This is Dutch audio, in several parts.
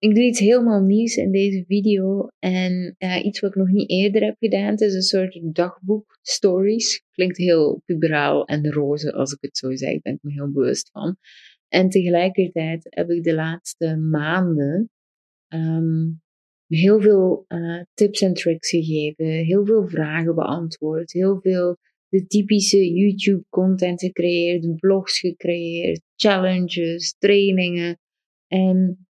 ik doe iets helemaal nieuws in deze video en iets wat ik nog niet eerder heb gedaan. Het is een soort dagboek, stories. Klinkt heel puberaal en roze als ik het zo zeg, daar ben ik me heel bewust van. En tegelijkertijd heb ik de laatste maanden um, heel veel uh, tips en tricks gegeven, heel veel vragen beantwoord, heel veel de typische YouTube content gecreëerd, blogs gecreëerd, challenges, trainingen. En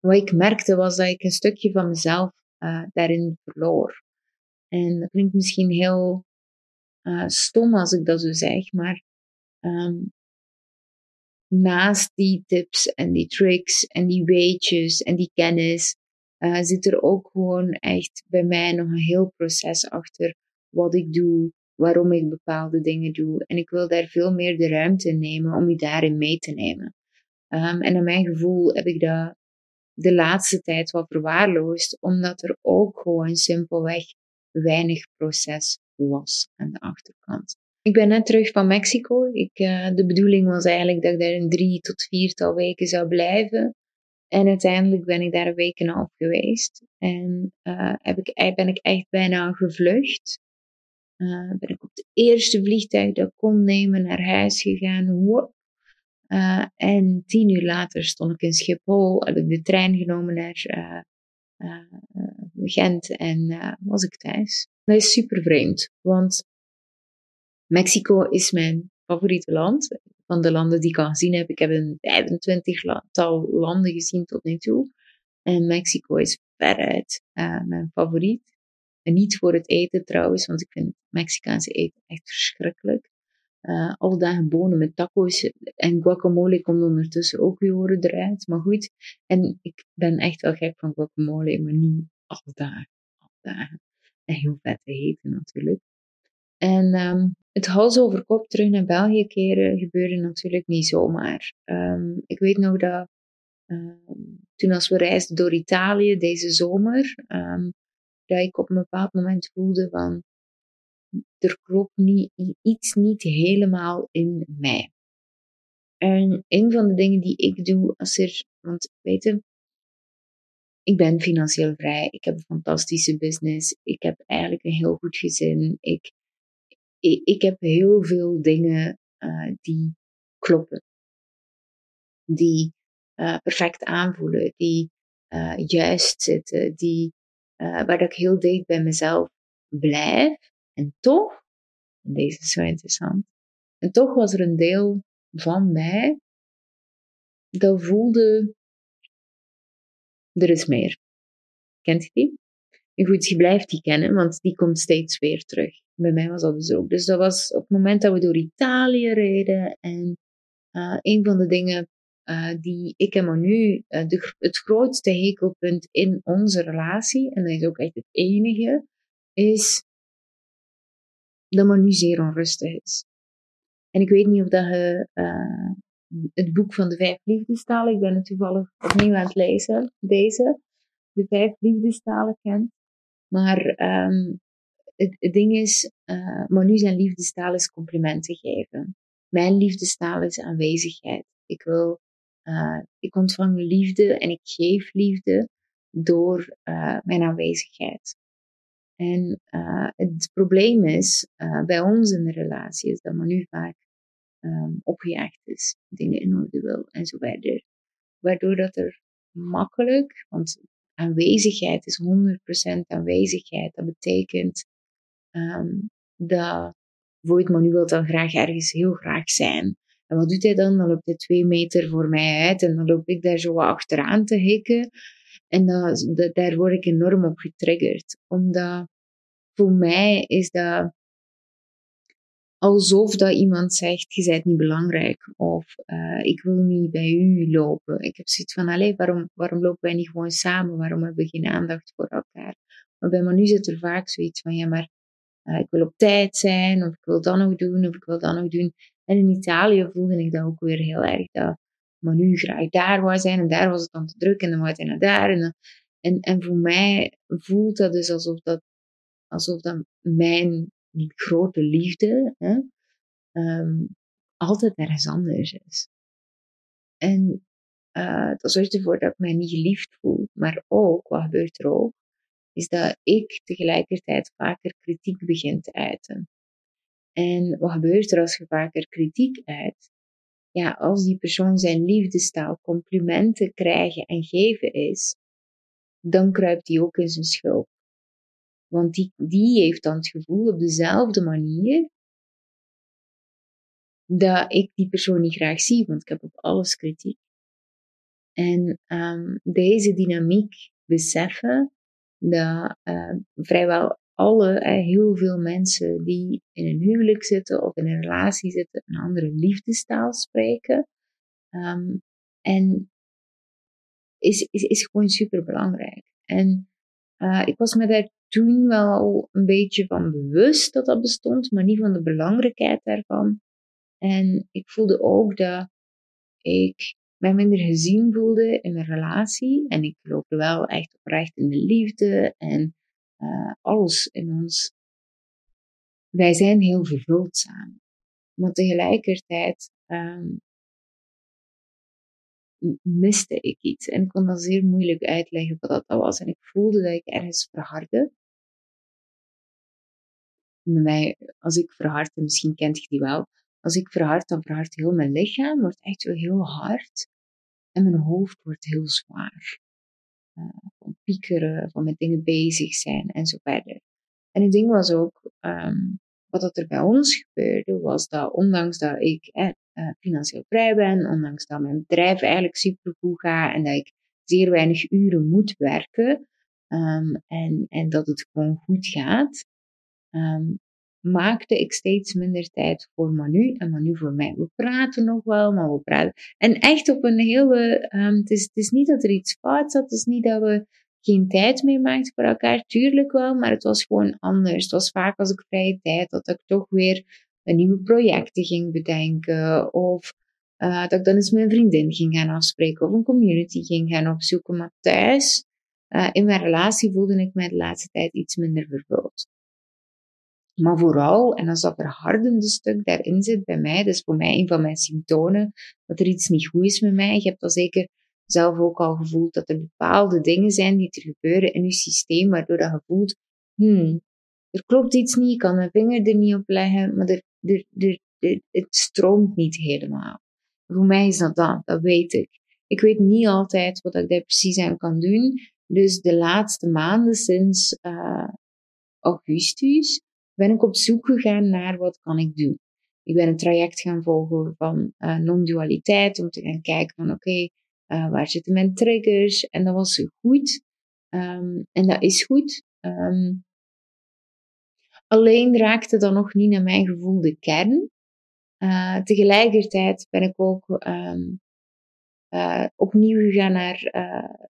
wat ik merkte was dat ik een stukje van mezelf uh, daarin verloor. En dat klinkt misschien heel uh, stom als ik dat zo zeg, maar um, naast die tips en die tricks en die weetjes en die kennis, uh, zit er ook gewoon echt bij mij nog een heel proces achter wat ik doe, waarom ik bepaalde dingen doe. En ik wil daar veel meer de ruimte in nemen om je daarin mee te nemen. Um, en naar mijn gevoel heb ik dat de laatste tijd wat verwaarloosd, omdat er ook gewoon simpelweg weinig proces was aan de achterkant. Ik ben net terug van Mexico. Ik, uh, de bedoeling was eigenlijk dat ik daar een drie tot viertal weken zou blijven. En uiteindelijk ben ik daar een week en een half geweest. En uh, heb ik, ben ik echt bijna gevlucht. Ben ik op het eerste vliegtuig dat ik kon nemen naar huis gegaan. Uh, en tien uur later stond ik in Schiphol, heb ik de trein genomen naar uh, Gent en was ik thuis. Dat is super vreemd, want Mexico is mijn favoriete land. Van de landen die ik al gezien heb. Ik heb een 25-tal landen gezien tot nu toe. En Mexico is veruit mijn favoriet. En niet voor het eten trouwens, want ik vind Mexicaanse eten echt verschrikkelijk. Uh, alle dagen bonen met tacos en guacamole komt ondertussen ook weer horen eruit. Maar goed, en ik ben echt wel gek van guacamole, maar niet alle dagen. Alle dagen. En heel vet te eten natuurlijk. En um, het hals over kop terug naar België keren gebeurde natuurlijk niet zomaar. Um, ik weet nog dat um, toen als we reisden door Italië deze zomer, dat ik op een bepaald moment voelde van er klopt niet, iets niet helemaal in mij. En een van de dingen die ik doe als er, want weet je, ik ben financieel vrij, ik heb een fantastische business, ik heb eigenlijk een heel goed gezin, ik, ik, ik heb heel veel dingen uh, die kloppen, die uh, perfect aanvoelen, die uh, juist zitten, die, waar ik heel dicht bij mezelf blijf. En toch, deze is zo interessant, en toch was er een deel van mij dat voelde, er is meer. Kent je die? En goed, je blijft die kennen, want die komt steeds weer terug. Bij mij was dat dus ook. Dus dat was op het moment dat we door Italië reden. En uh, een van de dingen uh, die ik en Manu, de, het grootste hekelpunt in onze relatie, en dat is ook echt het enige, is dat Manu zeer onrustig is. En ik weet niet of dat je uh, het boek van de vijf liefdestalen, ik ben het toevallig opnieuw aan het lezen, deze, de vijf liefdestalen kent. Maar um, het, het, ding is, uh, Manu zijn liefdestaal is complimenten geven. Mijn liefdestaal is aanwezigheid. Ik wil, uh, ik ontvang liefde en ik geef liefde door uh, mijn aanwezigheid. En uh, het probleem is uh, bij ons in de relatie is dat Manu vaak um, opgejaagd is, dingen in orde wil en zo verder. Waardoor dat er makkelijk, want aanwezigheid is 100% aanwezigheid. Dat betekent um, dat bijvoorbeeld Manu wil dan graag ergens heel graag zijn. En wat doet hij dan? Dan loopt hij twee meter voor mij uit en dan loop ik daar zo achteraan te hikken. En dat, dat, daar word ik enorm op getriggerd. Omdat voor mij is dat alsof dat iemand zegt, je bent niet belangrijk. Of uh, ik wil niet bij u lopen. Ik heb zoiets van, allee, waarom, waarom lopen wij niet gewoon samen? Waarom hebben we geen aandacht voor elkaar? Maar bij Manu zit er vaak zoiets van, ja, maar uh, ik wil op tijd zijn. Of ik wil dat nog doen. Of ik wil dat nog doen. En in Italië voelde ik dat ook weer heel erg. Dat Manu graag daar wou zijn. En daar was het dan te druk. En dan wou hij naar daar. En, en, en voor mij voelt dat dus alsof dat, alsof dat mijn grote liefde hè, um, altijd ergens anders is. En uh, dat zorgt ervoor dat ik mij niet geliefd voel. Maar ook, wat gebeurt er ook, is dat ik tegelijkertijd vaker kritiek begin te uiten. En wat gebeurt er als je vaker kritiek uit? Ja, als die persoon zijn liefdestaal complimenten krijgen en geven is, dan kruipt die ook in zijn schulp. Want die, die heeft dan het gevoel op dezelfde manier dat ik die persoon niet graag zie, want ik heb op alles kritiek. En um, deze dynamiek beseffen dat uh, vrijwel alle, uh, heel veel mensen die in een huwelijk zitten of in een relatie zitten, een andere liefdestaal spreken. Um, en is, is, is gewoon super belangrijk. En uh, ik was me daar toen wel een beetje van bewust dat dat bestond, maar niet van de belangrijkheid daarvan. En ik voelde ook dat ik mij minder gezien voelde in mijn relatie. En ik geloofde wel echt oprecht in de liefde en uh, alles in ons. Wij zijn heel vervuld samen. Maar tegelijkertijd um, miste ik iets. En kon dat zeer moeilijk uitleggen wat dat was. En ik voelde dat ik ergens verhardde. Mij, als ik verhardde, misschien kent je die wel. Als ik verhard, dan verhardt heel mijn lichaam, wordt echt wel heel hard. En mijn hoofd wordt heel zwaar. Uh, piekeren, van met dingen bezig zijn en zo verder. En het ding was ook, um, wat er bij ons gebeurde, was dat ondanks dat ik eh, uh, financieel vrij ben, ondanks dat mijn bedrijf eigenlijk supergoed gaat en dat ik zeer weinig uren moet werken um, en, en dat het gewoon goed gaat, um, maakte ik steeds minder tijd voor Manu en Manu voor mij. We praten nog wel, maar we praten. En echt op een hele. Um, het, is, het is niet dat er iets fout zat, het is niet dat we geen tijd meer maakten voor elkaar, tuurlijk wel, maar het was gewoon anders. Het was vaak als ik vrije tijd had, dat ik toch weer nieuwe projecten ging bedenken. Of uh, dat ik dan eens een vriendin ging gaan afspreken. Of een community ging gaan opzoeken. Maar thuis, uh, in mijn relatie, voelde ik mij de laatste tijd iets minder vervuld. Maar vooral, en als dat verhardende stuk daarin zit bij mij, dat is voor mij een van mijn symptomen, dat er iets niet goed is met mij. Je hebt al zeker zelf ook al gevoeld dat er bepaalde dingen zijn die er gebeuren in je systeem, waardoor dat je voelt, hmm, er klopt iets niet, ik kan mijn vinger er niet op leggen, maar er, er, er, het stroomt niet helemaal. Voor mij is dat dat, dat weet ik. Ik weet niet altijd wat ik daar precies aan kan doen. Dus de laatste maanden sinds uh, augustus ben ik op zoek gegaan naar wat kan ik doen. Ik ben een traject gaan volgen van uh, non-dualiteit om te gaan kijken van oké, uh, waar zitten mijn triggers? En dat was goed. Um, en dat is goed. Um, Alleen raakte dat nog niet naar mijn gevoel de kern. Uh, tegelijkertijd ben ik ook uh, opnieuw gegaan naar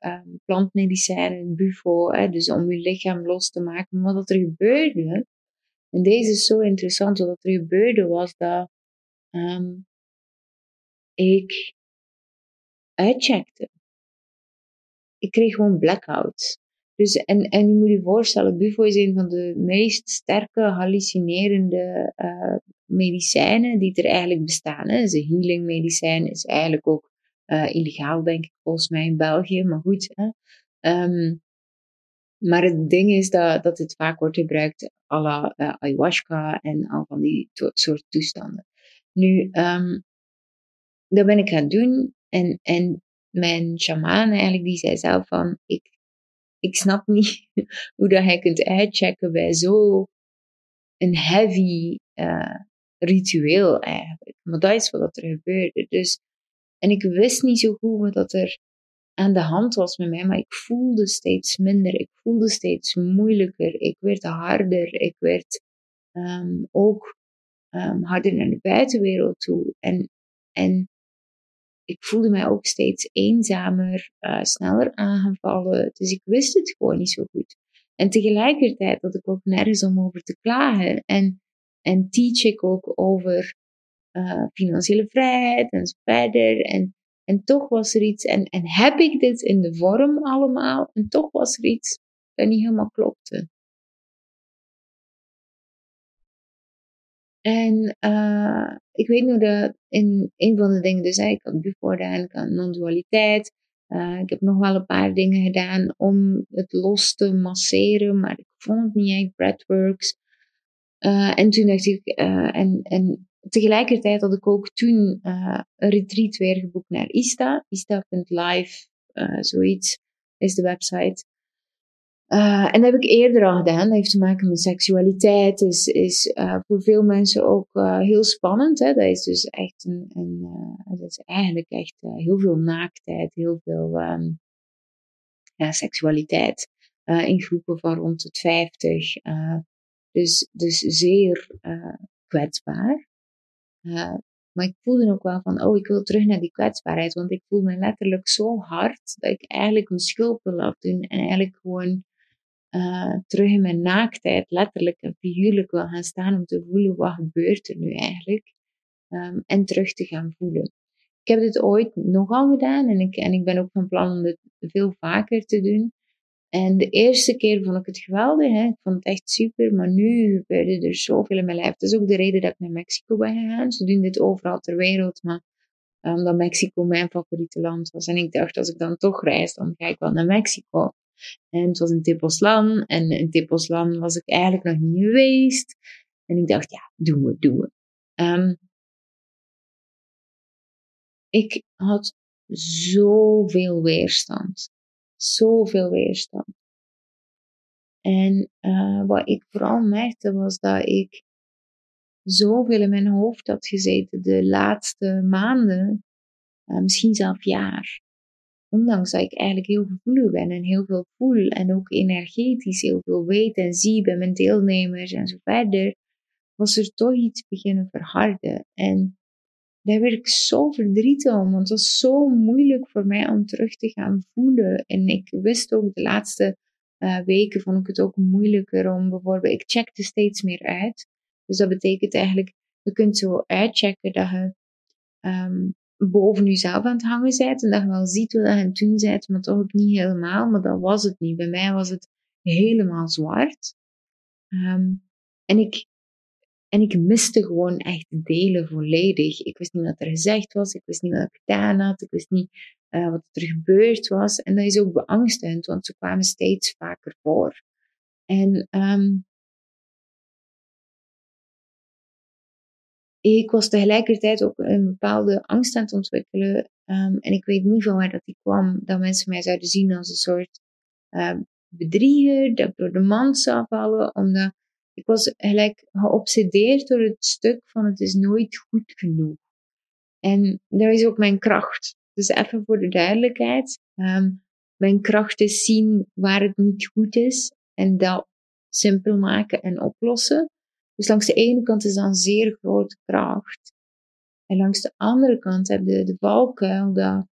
uh, plantmedicijnen, bufo, hè, dus om je lichaam los te maken. Maar wat er gebeurde, en deze is zo interessant, wat er gebeurde was dat um, ik uitcheckte. Ik kreeg gewoon blackouts. Dus, en, en je moet je voorstellen, bufo is een van de meest sterke hallucinerende uh, medicijnen die er eigenlijk bestaan. Hè. Dus healing medicijn is eigenlijk ook uh, illegaal, denk ik, volgens mij in België. Maar goed. Hè. Um, maar het ding is dat, dat het vaak wordt gebruikt à la uh, ayahuasca en al van die soort toestanden. Nu, um, dat ben ik gaan doen. En, en mijn shamaan eigenlijk, die zei zelf van, ik ik snap niet hoe dat hij kunt uitchecken bij zo een heavy uh, ritueel eigenlijk. Maar dat is wat er gebeurde. Dus, en ik wist niet zo goed wat er aan de hand was met mij, maar ik voelde steeds minder. Ik voelde steeds moeilijker. Ik werd harder. Ik werd um, ook um, harder naar de buitenwereld toe. En, en ik voelde mij ook steeds eenzamer, uh, sneller aangevallen. Dus ik wist het gewoon niet zo goed. En tegelijkertijd had ik ook nergens om over te klagen. En, en teach ik ook over uh, financiële vrijheid en zo verder. En, en toch was er iets, en, en heb ik dit in de vorm allemaal, en toch was er iets dat niet helemaal klopte. En uh, ik weet nu dat in een van de dingen, dus ik had before gedaan, ik had non-dualiteit. Uh, ik heb nog wel een paar dingen gedaan om het los te masseren, maar ik vond het niet echt breathworks. Uh, en toen dacht ik, en, en tegelijkertijd had ik ook toen een retreat weer geboekt naar Ista. Ista.live, zoiets is de website. Uh, en dat heb ik eerder al gedaan. Dat heeft te maken met seksualiteit. Is, is uh, voor veel mensen ook uh, heel spannend. Hè? Dat is dus echt een, een dat is eigenlijk echt heel veel naaktheid, heel veel um, ja, seksualiteit in groepen van rond de 50. dus, dus zeer kwetsbaar. Maar ik voelde ook wel van, oh, ik wil terug naar die kwetsbaarheid. Want ik voel me letterlijk zo hard dat ik eigenlijk een schuld wil afdoen. En eigenlijk gewoon uh, terug in mijn naaktheid letterlijk en figuurlijk wil gaan staan om te voelen wat gebeurt er nu eigenlijk. Um, en terug te gaan voelen. Ik heb dit ooit nogal gedaan en ik, en ik ben ook van plan om dit veel vaker te doen. En de eerste keer vond ik het geweldig, hè? ik vond het echt super, maar nu gebeurde er zoveel in mijn lijf. Dat is ook de reden dat ik naar Mexico ben gegaan. Ze doen dit overal ter wereld, maar omdat Mexico mijn favoriete land was. En ik dacht, als ik dan toch reis, dan ga ik wel naar Mexico. En het was in Tepoztlan. En in Tepoztlan was ik eigenlijk nog niet geweest. En ik dacht, ja, doen we, doen we. Um, ik had zoveel weerstand. Zoveel weerstand. En uh, wat ik vooral merkte was dat ik zoveel in mijn hoofd had gezeten de laatste maanden, uh, misschien zelfs jaar ondanks dat ik eigenlijk heel gevoelig ben en heel veel voel en ook energetisch heel veel weet en zie bij mijn deelnemers en zo verder, was er toch iets beginnen verharden. En daar werd ik zo verdrietig om, want het was zo moeilijk voor mij om terug te gaan voelen. En ik wist ook de laatste uh, weken vond ik het ook moeilijker om bijvoorbeeld, ik checkte steeds meer uit. Dus dat betekent eigenlijk, je kunt zo uitchecken dat je um, boven jezelf aan het hangen bent en dat je wel ziet wat je aan het doen bent, maar toch ook niet helemaal. Maar dat was het niet. Bij mij was het helemaal zwart. Um, en, ik, en ik miste gewoon echt delen volledig. Ik wist niet wat er gezegd was, ik wist niet wat ik gedaan had, ik wist niet uh, wat er gebeurd was. En dat is ook beangstigend, want ze kwamen steeds vaker voor. En um, ik was tegelijkertijd ook een bepaalde angst aan het ontwikkelen. Um, en ik weet niet van waar dat die kwam. Dat mensen mij zouden zien als een soort um, bedrieger. Dat ik door de mand zou vallen. Omdat ik was gelijk geobsedeerd door het stuk van het is nooit goed genoeg. En dat is ook mijn kracht. Dus even voor de duidelijkheid. Um, mijn kracht is zien waar het niet goed is. En dat simpel maken en oplossen. Dus langs de ene kant is dat een zeer grote kracht. En langs de andere kant heb je de valkuil dat,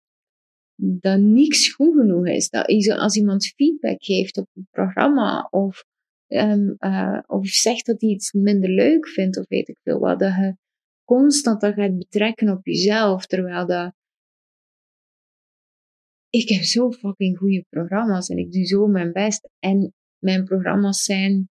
dat niks goed genoeg is. Dat als iemand feedback geeft op een programma of, um, uh, of zegt dat hij iets minder leuk vindt of weet ik veel wat, dat je constant dat gaat betrekken op jezelf, terwijl dat ik heb zo fucking goede programma's en ik doe zo mijn best en mijn programma's zijn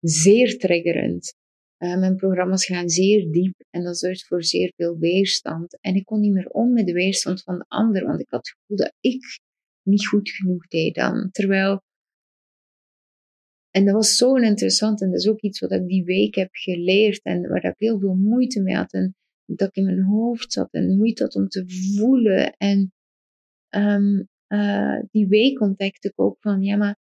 zeer triggerend. Uh, mijn programma's gaan zeer diep en dat zorgt voor zeer veel weerstand. En ik kon niet meer om met de weerstand van de ander, want ik had het gevoel dat ik niet goed genoeg deed dan. Terwijl, en dat was zo interessant en dat is ook iets wat ik die week heb geleerd en waar ik heel veel moeite mee had en dat ik in mijn hoofd zat en moeite had om te voelen. En um, die week ontdekte ik ook van, ja maar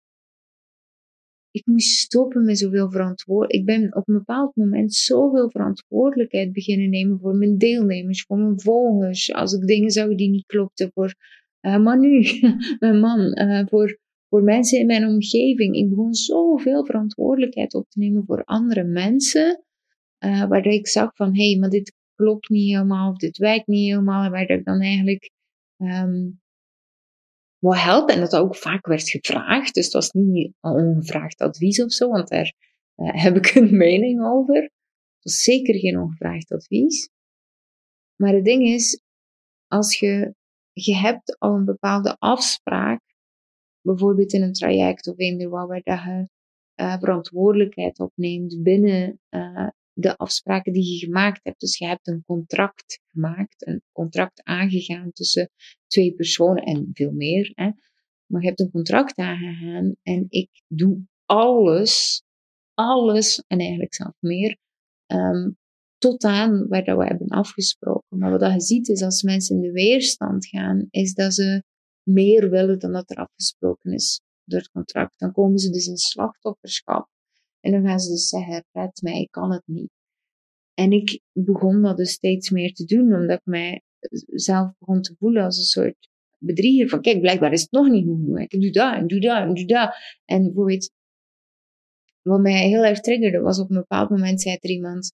ik moest stoppen met zoveel verantwoordelijkheid. Ik ben op een bepaald moment zoveel verantwoordelijkheid beginnen nemen voor mijn deelnemers, voor mijn volgers. Als ik dingen zou die niet klopten, voor uh, Manu, mijn man, uh, voor, voor mensen in mijn omgeving. Ik begon zoveel verantwoordelijkheid op te nemen voor andere mensen, uh, waardoor ik zag van, hé, hey, maar dit klopt niet helemaal, of dit werkt niet helemaal, en waar ik dan eigenlijk um, wat helpen. En dat ook vaak werd gevraagd. Dus het was niet ongevraagd advies of zo, want daar uh, heb ik een mening over. Het was zeker geen ongevraagd advies. Maar het ding is, als je, je hebt al een bepaalde afspraak, bijvoorbeeld in een traject of eender waar dat je uh, verantwoordelijkheid opneemt binnen uh, de afspraken die je gemaakt hebt. Dus je hebt een contract gemaakt, een contract aangegaan tussen twee personen en veel meer. Hè. Maar je hebt een contract aangegaan en ik doe alles, alles en eigenlijk zelf meer, um, tot aan waar dat we hebben afgesproken. Maar wat je ziet is als mensen in de weerstand gaan, is dat ze meer willen dan dat er afgesproken is door het contract. Dan komen ze dus in slachtofferschap. En dan gaan ze dus zeggen, red mij, ik kan het niet. En ik begon dat dus steeds meer te doen, omdat ik mij zelf begon te voelen als een soort bedrieger. Van kijk, blijkbaar is het nog niet genoeg. Ik doe dat, en doe dat, en doe dat. En bijvoorbeeld, wat mij heel erg triggerde, was op een bepaald moment zei er iemand,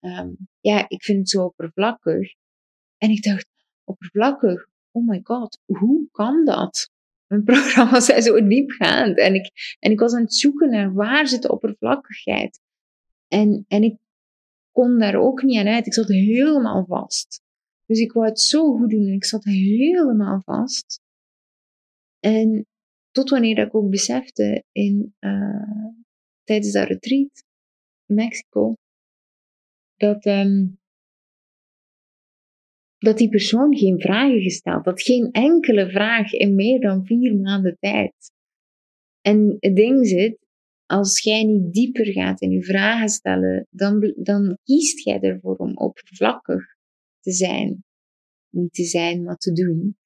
um, ja, ik vind het zo oppervlakkig. En ik dacht, oppervlakkig? Oh my god, hoe kan dat? Mijn programma's zijn zo diepgaand. En ik, en ik was aan het zoeken naar waar zit de oppervlakkigheid. En, en ik kon daar ook niet aan uit. Ik zat helemaal vast. Dus ik wou het zo goed doen en ik zat helemaal vast. En tot wanneer ik ook besefte in, uh, tijdens dat retreat in Mexico, dat, um, dat die persoon geen vragen gesteld had. Geen enkele vraag in meer dan vier maanden tijd. En het ding zit, als jij niet dieper gaat in je vragen stellen, dan, dan kiest jij ervoor om oppervlakkig te zijn. Niet te zijn, maar te doen.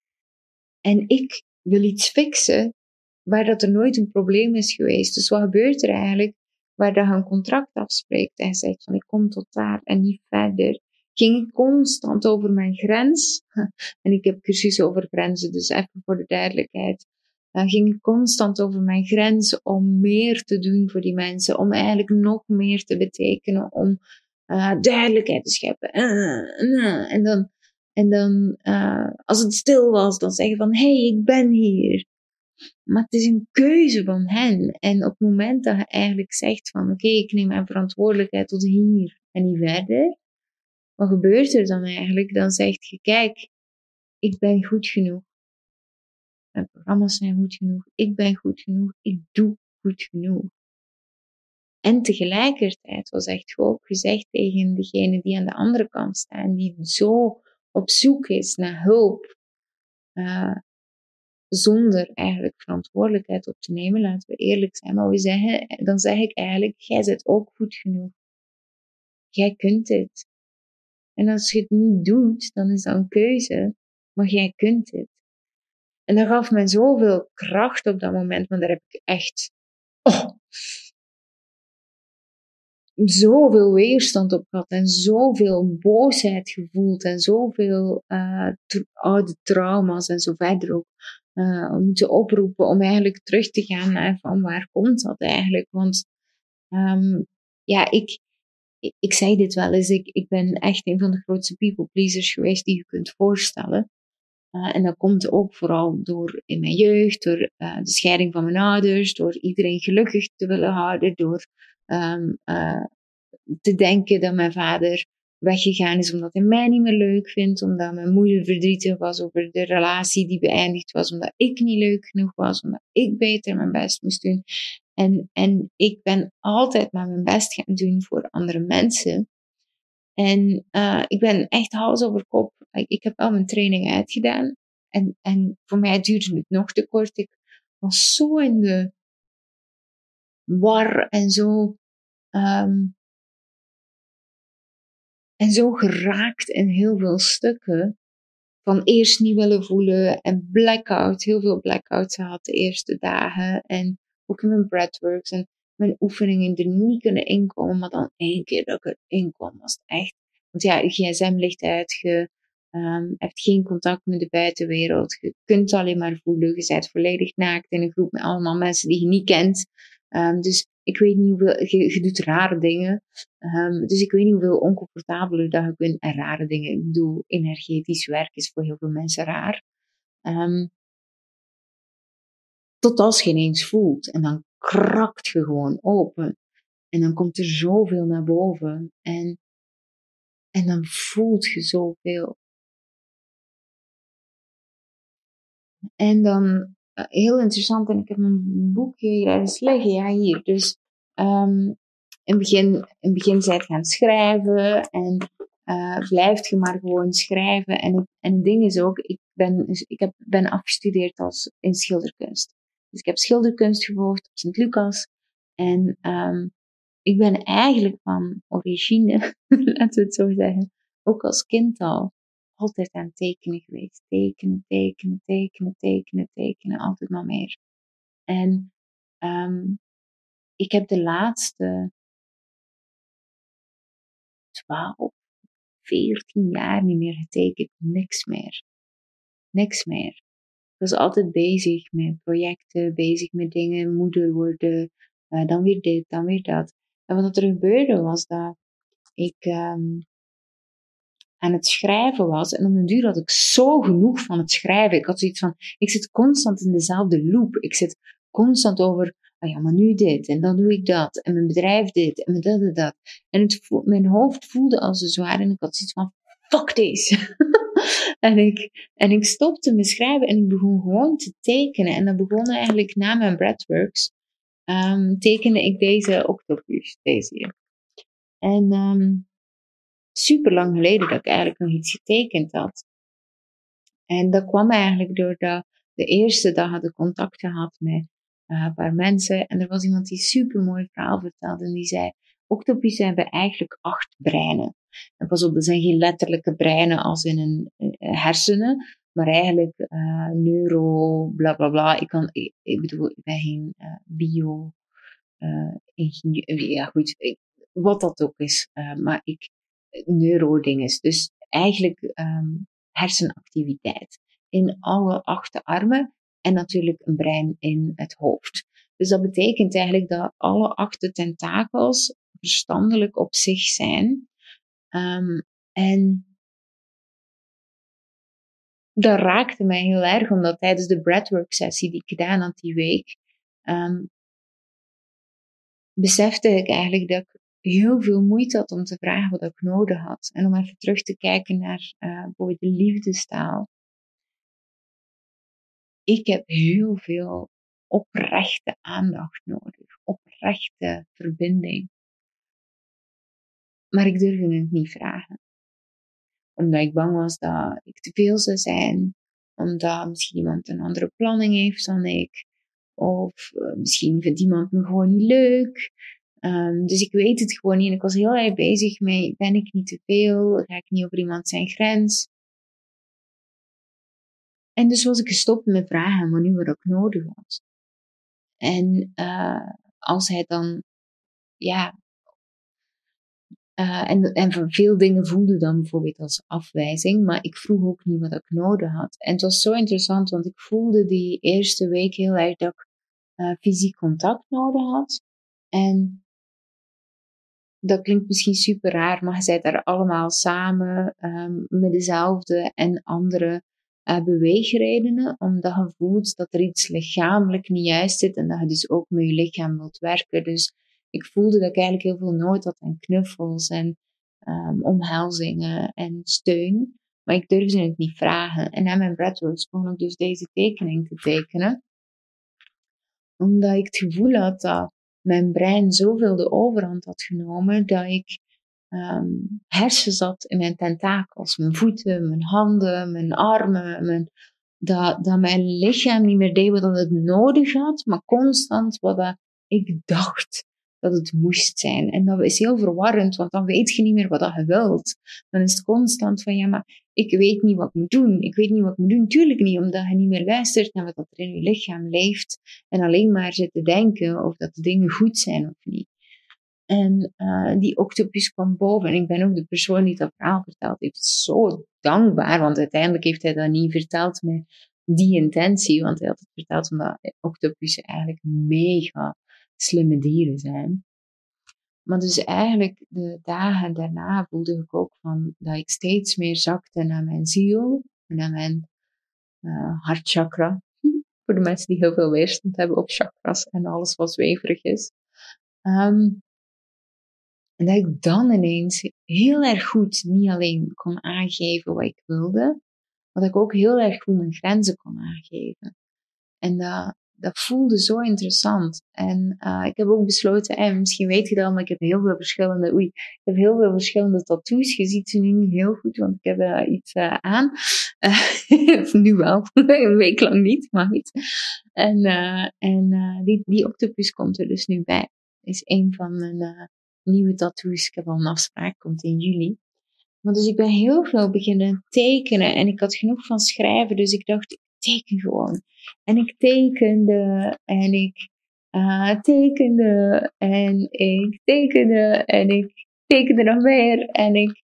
En ik wil iets fixen waar dat er nooit een probleem is geweest. Dus wat gebeurt er eigenlijk? Waar dat een contract afspreekt en zegt van ik kom tot daar en niet verder ging constant over mijn grens. En ik heb cursus over grenzen, dus even voor de duidelijkheid. Dan ging ik constant over mijn grens om meer te doen voor die mensen, om eigenlijk nog meer te betekenen, om uh, duidelijkheid te scheppen. Uh, uh, en dan, en dan als het stil was, dan zeggen van, hé, hey, ik ben hier. Maar het is een keuze van hen. En op het moment dat je eigenlijk zegt van, oké, ik neem mijn verantwoordelijkheid tot hier en niet verder, wat gebeurt er dan eigenlijk? Dan zegt je, kijk, ik ben goed genoeg. Mijn programma's zijn goed genoeg. Ik ben goed genoeg. Ik doe goed genoeg. En tegelijkertijd was echt ook gezegd tegen degene die aan de andere kant staan, die zo op zoek is naar hulp, uh, zonder eigenlijk verantwoordelijkheid op te nemen, laten we eerlijk zijn. Maar we zeggen, dan zeg ik eigenlijk, jij bent ook goed genoeg. Jij kunt dit. En als je het niet doet, dan is dat een keuze, maar jij kunt het. En dat gaf mij zoveel kracht op dat moment, want daar heb ik echt oh, zoveel weerstand op gehad en zoveel boosheid gevoeld en zoveel uh, oude trauma's en zo verder ook uh, moeten oproepen om eigenlijk terug te gaan naar van waar komt dat eigenlijk? Want um, ja, ik, ik zei dit wel eens, ik, ik ben echt een van de grootste people pleasers geweest die je kunt voorstellen. Uh, en dat komt ook vooral door in mijn jeugd, door uh, de scheiding van mijn ouders, door iedereen gelukkig te willen houden, door um, uh, te denken dat mijn vader weggegaan is omdat hij mij niet meer leuk vindt, omdat mijn moeder verdrietig was over de relatie die beëindigd was, omdat ik niet leuk genoeg was, omdat ik beter mijn best moest doen. En, en ik ben altijd maar mijn best gaan doen voor andere mensen. En uh, ik ben echt hals over kop. Ik, ik heb al mijn training uitgedaan. En, en voor mij duurde het nog te kort. Ik was zo in de war en zo. Um, en zo geraakt in heel veel stukken. Van eerst niet willen voelen en blackout. Heel veel blackouts gehad de eerste dagen. En ook in mijn breathworks en mijn oefeningen er niet kunnen inkomen, maar dan één keer dat ik erin kwam, was het echt. Want ja, je gsm ligt uit, je um, hebt geen contact met de buitenwereld, je kunt alleen maar voelen, je bent volledig naakt in een groep met allemaal mensen die je niet kent. Um, dus ik weet niet hoeveel, je, doet rare dingen. Um, dus ik weet niet hoeveel oncomfortabeler dat ik ben en rare dingen. Ik bedoel, energetisch werk is voor heel veel mensen raar. Tot als je ineens voelt. En dan krakt je gewoon open. En dan komt er zoveel naar boven. En, en dan voelt je zoveel. En dan, uh, heel interessant, en ik heb een boekje hier ergens liggen, ja hier. Dus um, in het begin, in begin zijt gaan schrijven en uh, blijft je maar gewoon schrijven. En het, en ding is ook, ik ben, ik heb, ben afgestudeerd als, in schilderkunst. Dus ik heb schilderkunst gevolgd op Sint-Lucas. En um, ik ben eigenlijk van origine, laten we het zo zeggen, ook als kind al altijd aan tekenen geweest. Tekenen, tekenen, tekenen, tekenen, tekenen, altijd maar meer. En um, ik heb de laatste 12, 14 jaar niet meer getekend. Niks meer. Niks meer. Was altijd bezig met projecten, bezig met dingen, moeder worden, uh, dan weer dit, dan weer dat. En wat er gebeurde was dat ik um, aan het schrijven was. En om een duur had ik zo genoeg van het schrijven. Ik had zoiets van, ik zit constant in dezelfde loop. Ik zit constant over, oh ja, maar nu dit, en dan doe ik dat, en mijn bedrijf dit, en dat en dat. En het, mijn hoofd voelde als een zwaar en ik had zoiets van, fuck this. en, ik, en ik stopte met schrijven en ik begon gewoon te tekenen. En dat begon eigenlijk na mijn breathworks. Um, tekende ik deze octopus, deze hier. En um, super lang geleden dat ik eigenlijk nog iets getekend had. En dat kwam eigenlijk doordat de eerste dag had ik contact gehad met uh, een paar mensen. En er was iemand die super mooi verhaal vertelde. En die zei, octopussen hebben eigenlijk acht breinen. En pas op, dat zijn geen letterlijke breinen als in een uh, hersenen. Maar eigenlijk uh, neuro, bla bla bla. Ik, kan, ik, bedoel, ik ben geen bio ingenieur. Ja goed, wat dat ook is. maar ik, neurodinges. Dus eigenlijk um, hersenactiviteit in alle acht armen en natuurlijk een brein in het hoofd. Dus dat betekent eigenlijk dat alle acht tentakels verstandelijk op zich zijn. Um, en dat raakte mij heel erg, omdat tijdens de breathwork sessie die ik gedaan had die week, um, besefte ik eigenlijk dat ik heel veel moeite had om te vragen wat ik nodig had. En om even terug te kijken naar uh, de liefdestaal. Ik heb heel veel oprechte aandacht nodig, oprechte verbinding. Maar ik durfde het niet vragen. Omdat ik bang was dat ik te veel zou zijn, omdat misschien iemand een andere planning heeft dan ik, of uh, misschien vindt iemand me gewoon niet leuk. Um, dus ik weet het gewoon niet. En ik was heel erg bezig met, ben ik niet te veel? Ga ik niet over iemand zijn grens? En dus was ik gestopt met vragen nu wat ik nodig was. En uh, als hij dan, ja, uh, en, en veel dingen voelde dan bijvoorbeeld als afwijzing, maar ik vroeg ook niet wat ik nodig had. En het was zo interessant, want ik voelde die eerste week heel erg dat ik uh, fysiek contact nodig had. En dat klinkt misschien super raar, maar bent daar allemaal samen um, met dezelfde en andere uh, beweegredenen, omdat je voelt dat er iets lichamelijk niet juist zit en dat je dus ook met je lichaam wilt werken. Dus ik voelde dat ik eigenlijk heel veel nood had aan knuffels en um, omhelzingen en steun, maar ik durfde het niet vragen. En na mijn breathworks begon ik dus deze tekening te tekenen, omdat ik het gevoel had dat mijn brein zoveel de overhand had genomen dat ik um, hersen zat in mijn tentakels, mijn voeten, mijn handen, mijn armen, mijn, dat, dat mijn lichaam niet meer deed wat het nodig had, maar constant wat ik dacht dat het moest zijn. En dat is heel verwarrend, want dan weet je niet meer wat je wilt. Dan is het constant van, ja, maar ik weet niet wat ik moet doen. Ik weet niet wat ik moet doen. Tuurlijk niet, omdat je niet meer luistert naar wat er in je lichaam leeft. En alleen maar zit te denken of dat de dingen goed zijn of niet. En uh, die octopus kwam boven. En ik ben ook de persoon die dat verhaal verteld heeft. Zo dankbaar, want uiteindelijk heeft hij dat niet verteld met die intentie. Want hij had het verteld omdat octopussen eigenlijk mega slimme dieren zijn. Maar dus eigenlijk de dagen daarna voelde ik ook van dat ik steeds meer zakte naar mijn ziel, naar mijn uh, hartchakra. Voor de mensen die heel veel weerstand hebben op chakras en alles wat zweverig is. Um, en dat ik dan ineens heel erg goed niet alleen kon aangeven wat ik wilde, maar dat ik ook heel erg goed mijn grenzen kon aangeven. En dat dat voelde zo interessant. En uh, ik heb ook besloten, en misschien weet je dat, maar ik heb heel veel verschillende, oei, ik heb heel veel verschillende tattoos. Je ziet ze nu niet heel goed, want ik heb uh, iets uh, aan. nu wel, een week lang niet, maar goed. En, en die, die octopus komt er dus nu bij. Is een van mijn nieuwe tattoos. Ik heb al een afspraak, komt in juli. Maar dus ik ben heel veel beginnen tekenen en ik had genoeg van schrijven, dus ik dacht, ik teken gewoon. En ik tekende en ik uh, tekende en ik tekende en ik tekende nog meer en ik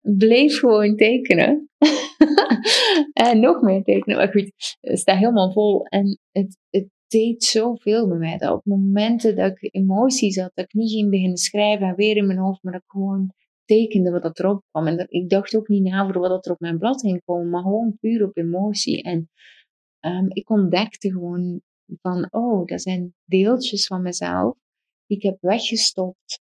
bleef gewoon tekenen. en nog meer tekenen. Maar goed, het staat helemaal vol. En het, het deed zoveel met mij. Dat op momenten dat ik emoties had, dat ik niet ging beginnen schrijven en weer in mijn hoofd, maar dat ik gewoon tekende wat er erop kwam. En ik dacht ook niet na voor wat er op mijn blad ging komen, maar gewoon puur op emotie. En um, ik ontdekte gewoon van, oh, dat zijn deeltjes van mezelf die ik heb weggestopt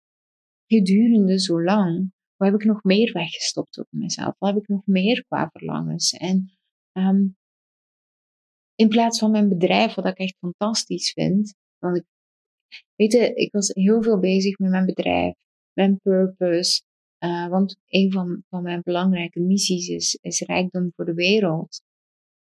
gedurende zo lang. Wat heb ik nog meer weggestopt op mezelf? Wat heb ik nog meer qua verlangens? En um, in plaats van mijn bedrijf, wat ik echt fantastisch vind, want ik, weet je, ik was heel veel bezig met mijn bedrijf, mijn purpose, uh, want een van, van mijn belangrijke missies is, is rijkdom voor de wereld.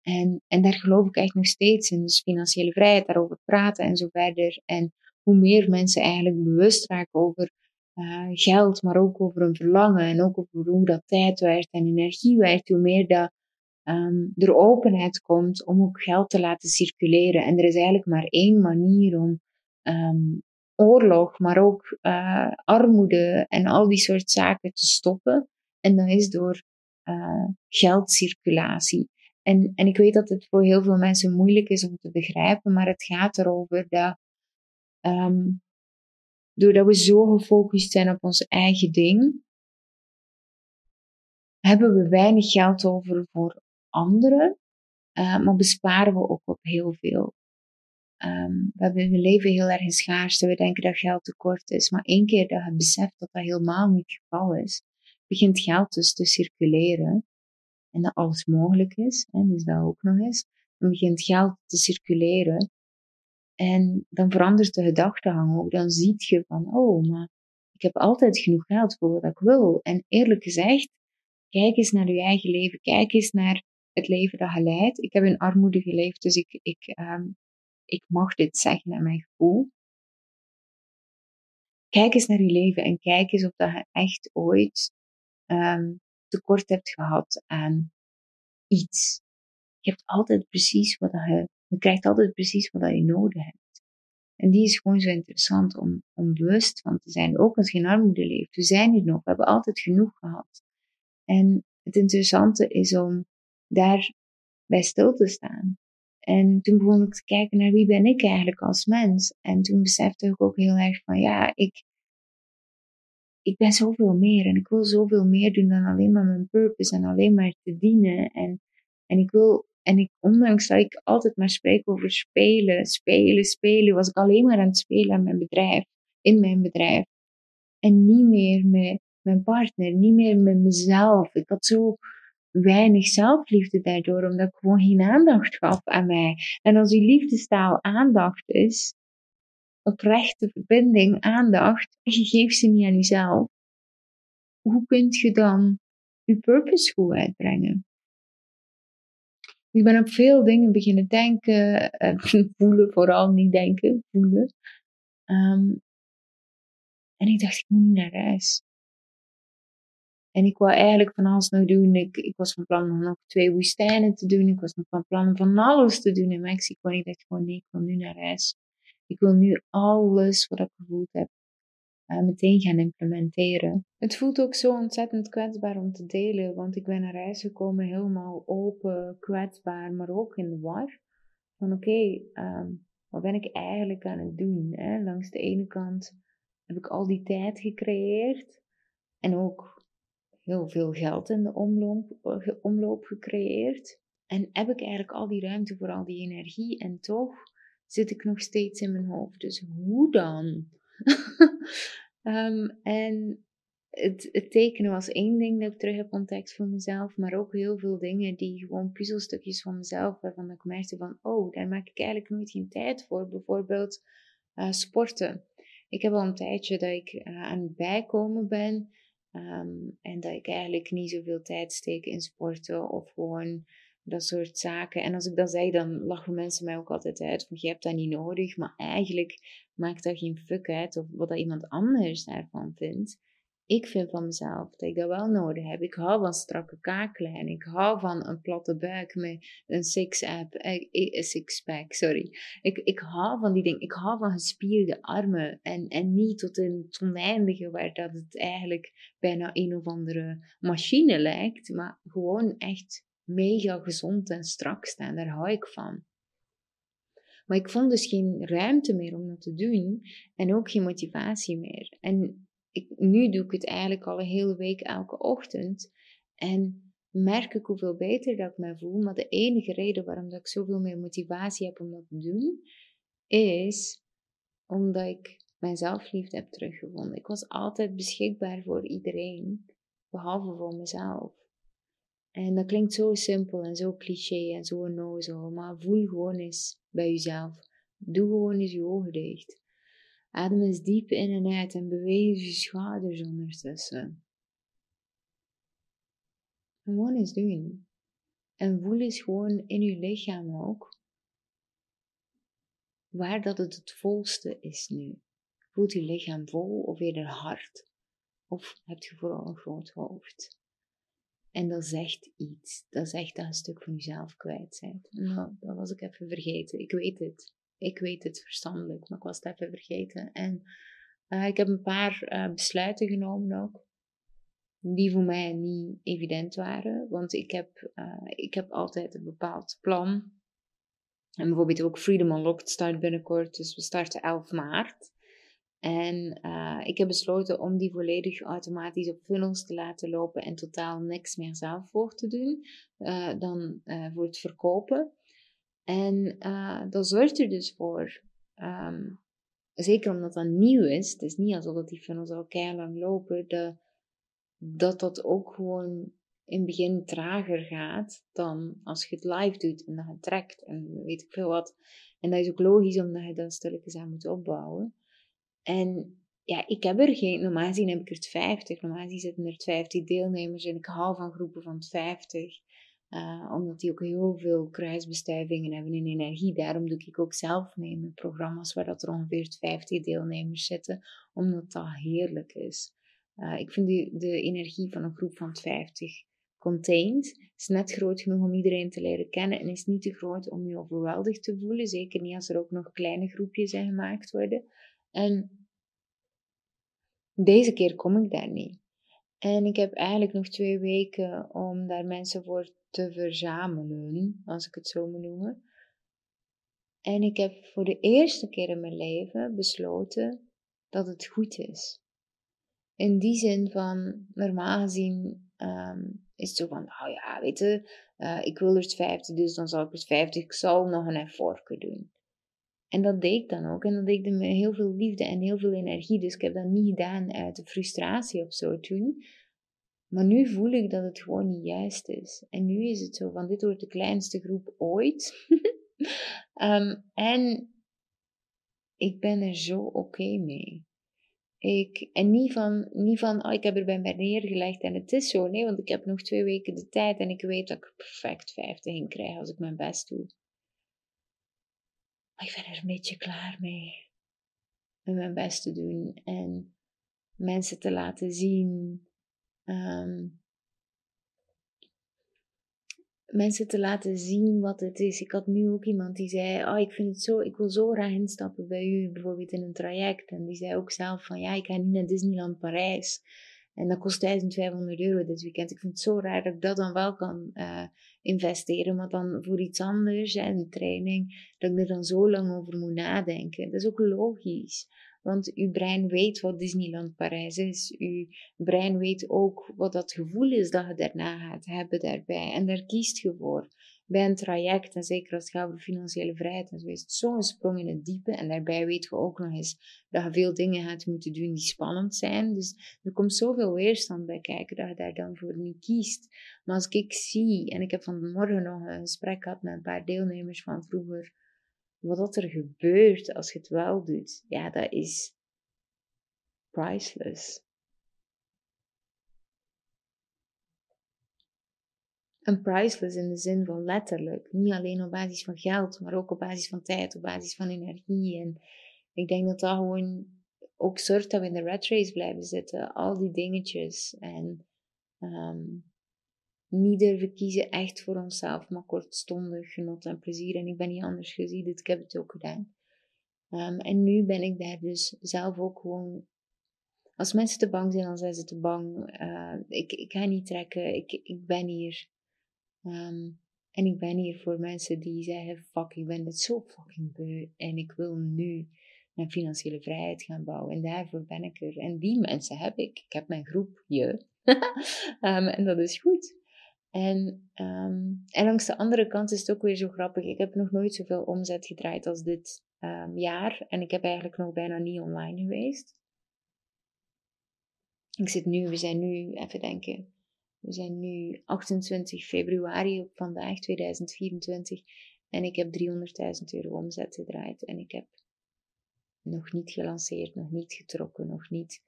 En, en daar geloof ik echt nog steeds in. Dus financiële vrijheid, daarover praten en zo verder. En hoe meer mensen eigenlijk bewust raken over uh, geld, maar ook over hun verlangen en ook over hoe dat tijd werkt en energie werkt, hoe meer dat um, er openheid komt om ook geld te laten circuleren. En er is eigenlijk maar één manier om um, oorlog, maar ook uh, armoede en al die soort zaken te stoppen. En dat is door uh, geldcirculatie. En, en ik weet dat het voor heel veel mensen moeilijk is om te begrijpen, maar het gaat erover dat um, doordat we zo gefocust zijn op ons eigen ding, hebben we weinig geld over voor anderen, uh, maar besparen we ook op heel veel. Um, we, hebben, we leven heel erg in schaarste. We denken dat geld tekort is. Maar één keer dat je beseft dat dat helemaal niet het geval is, begint geld dus te circuleren. En dat alles mogelijk is. Hè, dus dat ook nog eens. Dan begint geld te circuleren. En dan verandert de gedachtegang ook. Dan ziet je van, oh, maar ik heb altijd genoeg geld voor wat ik wil. En eerlijk gezegd, kijk eens naar je eigen leven. Kijk eens naar het leven dat je leidt. Ik heb in armoede geleefd, dus ik, ik, um, ik mag dit zeggen naar mijn gevoel. Kijk eens naar je leven en kijk eens of dat je echt ooit um, tekort hebt gehad aan iets. Je hebt altijd precies wat je, je krijgt altijd precies wat je nodig hebt. En die is gewoon zo interessant om, om bewust van te zijn. Ook als je in armoede leeft. We zijn hier nog. We hebben altijd genoeg gehad. En het interessante is om daar bij stil te staan. En toen begon ik te kijken naar wie ben ik eigenlijk als mens. En toen besefte ik ook heel erg van ja, ik, ik ben zoveel meer en ik wil zoveel meer doen dan alleen maar mijn purpose en alleen maar te dienen. En, en ik wil, en ik, ondanks dat ik altijd maar spreek over spelen, spelen, spelen, was ik alleen maar aan het spelen aan mijn bedrijf, in mijn bedrijf. En niet meer met mijn partner, niet meer met mezelf. Ik had zo weinig zelfliefde daardoor, omdat ik gewoon geen aandacht gaf aan mij. En als die liefdestaal aandacht is, oprechte verbinding, aandacht, en je geeft ze niet aan jezelf, hoe kun je dan je purpose goed uitbrengen? Ik ben op veel dingen beginnen denken, en voelen, vooral niet denken, voelen. Um, en ik dacht, ik moet niet naar reis. En ik wou eigenlijk van alles nog doen. Ik, ik was van plan om nog twee woestijnen te doen. Ik was nog van plan van alles te doen in Mexico. En ik dacht gewoon, nee, ik wil nu naar reis. Ik wil nu alles wat ik gevoeld heb uh, meteen gaan implementeren. Het voelt ook zo ontzettend kwetsbaar om te delen, want ik ben naar reis gekomen helemaal open, kwetsbaar, maar ook in de war. Van oké, okay, um, wat ben ik eigenlijk aan het doen? Hè? Langs de ene kant heb ik al die tijd gecreëerd en ook heel veel geld in de omloop, eh, omloop gecreëerd. En heb ik eigenlijk al die ruimte voor al die energie en toch zit ik nog steeds in mijn hoofd. Dus hoe dan? um, en het, het tekenen was één ding dat ik terug heb ontdekt voor mezelf, maar ook heel veel dingen die gewoon puzzelstukjes van mezelf, waarvan ik merkte van, oh, daar maak ik eigenlijk nooit geen tijd voor. Bijvoorbeeld uh, sporten. Ik heb al een tijdje dat ik uh, aan het bijkomen ben um, en dat ik eigenlijk niet zoveel tijd steek in sporten of gewoon dat soort zaken. En als ik dat zeg, dan lachen mensen mij ook altijd uit van je hebt dat niet nodig, maar eigenlijk maakt dat geen fuck uit of wat dat iemand anders daarvan vindt ik vind van mezelf dat ik dat wel nodig heb. Ik hou van strakke kaaklijn. Ik hou van een platte buik met een. Eh, six-pack, sorry. Ik, ik hou van die dingen. Ik hou van gespierde armen. En, en niet tot een oneindige waar dat het eigenlijk bijna een of andere machine lijkt. Maar gewoon echt mega gezond en strak staan. Daar hou ik van. Maar ik vond dus geen ruimte meer om dat te doen. En ook geen motivatie meer. En ik, nu doe ik het eigenlijk al een hele week elke ochtend. En merk ik hoeveel beter dat ik me voel. Maar de enige reden waarom dat ik zoveel meer motivatie heb om dat te doen, is omdat ik mijn zelfliefde heb teruggevonden. Ik was altijd beschikbaar voor iedereen, behalve voor mezelf. En dat klinkt zo simpel en zo cliché en zo onnozel, maar voel gewoon eens bij jezelf. Doe gewoon eens je ogen dicht. Adem eens diep in en uit en beweeg je schouders ondertussen. Gewoon eens doen. En voel eens gewoon in je lichaam ook waar dat het het volste is nu. Voelt je lichaam vol of eerder hard? Of heb je vooral een groot hoofd? En dat zegt iets. Dat zegt dat een stuk van jezelf kwijt bent. Nou, dat was ik even vergeten. Ik weet het. Ik weet het verstandelijk, maar ik was het even vergeten. En uh, ik heb een paar uh, besluiten genomen ook. Die voor mij niet evident waren. Want ik heb, uh, ik heb altijd een bepaald plan. En bijvoorbeeld ook Freedom Unlocked start binnenkort. Dus we starten 11 maart. En ik heb besloten om die volledig automatisch op funnels te laten lopen en totaal niks meer zelf voor te doen. dan voor het verkopen. En uh, dat zorgt er dus voor, um, zeker omdat dat nieuw is, het is niet alsof dat die funnels al lang lopen, dat dat ook gewoon in het begin trager gaat dan als je het live doet en dat je trekt en weet ik veel wat. En dat is ook logisch omdat je dat stilletjes aan moet opbouwen. En ja, ik heb er geen, normaal gezien heb ik er 50, normaal gezien zitten er 50 deelnemers en ik hou van groepen van 50. Uh, omdat die ook heel veel kruisbestuivingen hebben in energie. Daarom doe ik ook zelf mee programma's waar dat er ongeveer 50 deelnemers zitten, omdat dat heerlijk is. Uh, ik vind die, de energie van een groep van 50 contained is net groot genoeg om iedereen te leren kennen en is niet te groot om je overweldigd te voelen. Zeker niet als er ook nog kleine groepjes zijn gemaakt worden. En deze keer kom ik daar niet. En ik heb eigenlijk nog twee weken om daar mensen voor te verzamelen, als ik het zo moet noemen. En ik heb voor de eerste keer in mijn leven besloten dat het goed is. In die zin van, normaal gezien um, is het zo van, nou ja, weet je, uh, ik wil er 50, dus dan zal ik er 50, ik zal nog een effort doen. En dat deed ik dan ook. En dat deed ik met heel veel liefde en heel veel energie. Dus ik heb dat niet gedaan uit de frustratie of zo toen. Maar nu voel ik dat het gewoon niet juist is. En nu is het zo van, dit wordt de kleinste groep ooit. Ehm, en ik ben er zo oké mee. Ik, en niet van, niet van oh, ik heb er bij mij neergelegd en het is zo. Nee, want ik heb nog twee weken de tijd en ik weet dat ik er perfect 50 in krijg als ik mijn best doe. Ik ben er een beetje klaar mee. Met mijn best te doen en mensen te laten zien um, mensen te laten zien wat het is. Ik had nu ook iemand die zei: Oh, ik vind het zo, ik wil zo graag instappen bij u, bijvoorbeeld in een traject. En die zei ook zelf: van ja, ik ga niet naar Disneyland Parijs. En dat kost 1500 euro dit weekend. Ik vind het zo raar dat ik dat dan wel kan uh, investeren, maar dan voor iets anders, en training, dat ik er dan zo lang over moet nadenken. Dat is ook logisch. Want uw brein weet wat Disneyland Parijs is. Uw brein weet ook wat dat gevoel is dat je daarna gaat hebben daarbij. En daar kiest je voor. bij een traject, en zeker als het gaat over financiële vrijheid, dan is het zo'n sprong in het diepe. En daarbij weten we ook nog eens dat je veel dingen gaat moeten doen die spannend zijn. Dus er komt zoveel weerstand bij kijken dat je daar dan voor niet kiest. Maar als ik zie, en ik heb vanmorgen nog een gesprek gehad met een paar deelnemers van vroeger, wat er gebeurt als je het wel doet, ja, dat is priceless. En priceless in de zin van letterlijk. Niet alleen op basis van geld, maar ook op basis van tijd, op basis van energie. En ik denk dat dat gewoon ook zorgt dat we in de red race blijven zitten. Al die dingetjes. En um, niet durven kiezen echt voor onszelf, maar kortstondig genot en plezier. En ik ben niet anders gezien, dus ik heb het ook gedaan. Um, en nu ben ik daar dus zelf ook gewoon als mensen te bang zijn, dan zijn ze te bang. Uh, ik, ik ga niet trekken. Ik, ik ben hier. Um, en ik ben hier voor mensen die zeggen: Fuck, ik ben het zo fucking beu. En ik wil nu mijn financiële vrijheid gaan bouwen. En daarvoor ben ik er. En die mensen heb ik. Ik heb mijn groep, je. en dat is goed. En, um, en langs de andere kant is het ook weer zo grappig. Ik heb nog nooit zoveel omzet gedraaid als dit jaar. En ik heb eigenlijk nog bijna niet online geweest. Ik zit nu, we zijn nu, even denken, we zijn nu 28 februari op vandaag 2024 en ik heb 300.000 euro omzet gedraaid en ik heb nog niet gelanceerd, nog niet getrokken, nog niet.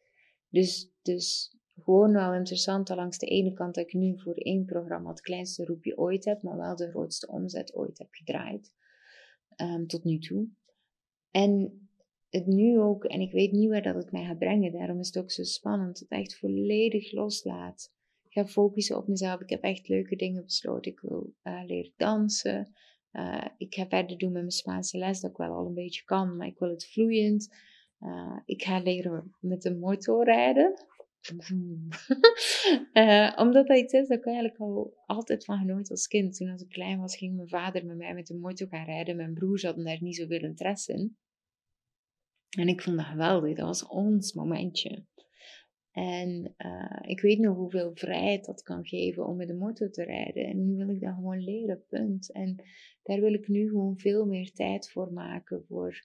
Dus, dus gewoon wel interessant dat langs de ene kant dat ik nu voor één programma het kleinste roepje ooit heb, maar wel de grootste omzet ooit heb gedraaid. Um, tot nu toe. En het nu ook, en ik weet niet waar dat het mij gaat brengen, daarom is het ook zo spannend, het echt volledig loslaat. Ik ga focussen op mezelf. Ik heb echt leuke dingen besloten. Ik wil uh, leren dansen. Uh, ik ga verder doen met mijn Spaanse les, dat ik wel al een beetje kan, maar ik wil het vloeiend. Uh, ik ga leren met de motor rijden. omdat dat iets is, dat ik eigenlijk al altijd van genoten als kind. Toen als ik klein was, ging mijn vader met mij met de motor gaan rijden. Mijn broers hadden daar niet zoveel interesse in. En ik vond dat geweldig. Dat was ons momentje. En uh, ik weet nog hoeveel vrijheid dat kan geven om met de motor te rijden. En nu wil ik dat gewoon leren, punt. En daar wil ik nu gewoon veel meer tijd voor maken, voor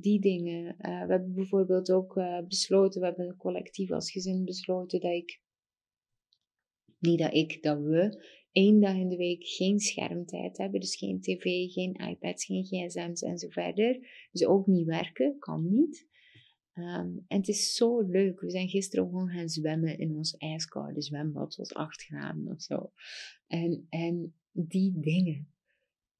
die dingen. Uh, we hebben bijvoorbeeld ook uh, besloten, we hebben collectief als gezin besloten dat ik, niet dat ik, dat we, één dag in de week geen schermtijd hebben. Dus geen tv, geen iPads, geen gsm's en zo verder. Dus ook niet werken, kan niet. Um, en het is zo leuk. We zijn gisteren gewoon gaan zwemmen in ons ijskoude zwembad. Het was 8 graden of zo. En, en die dingen.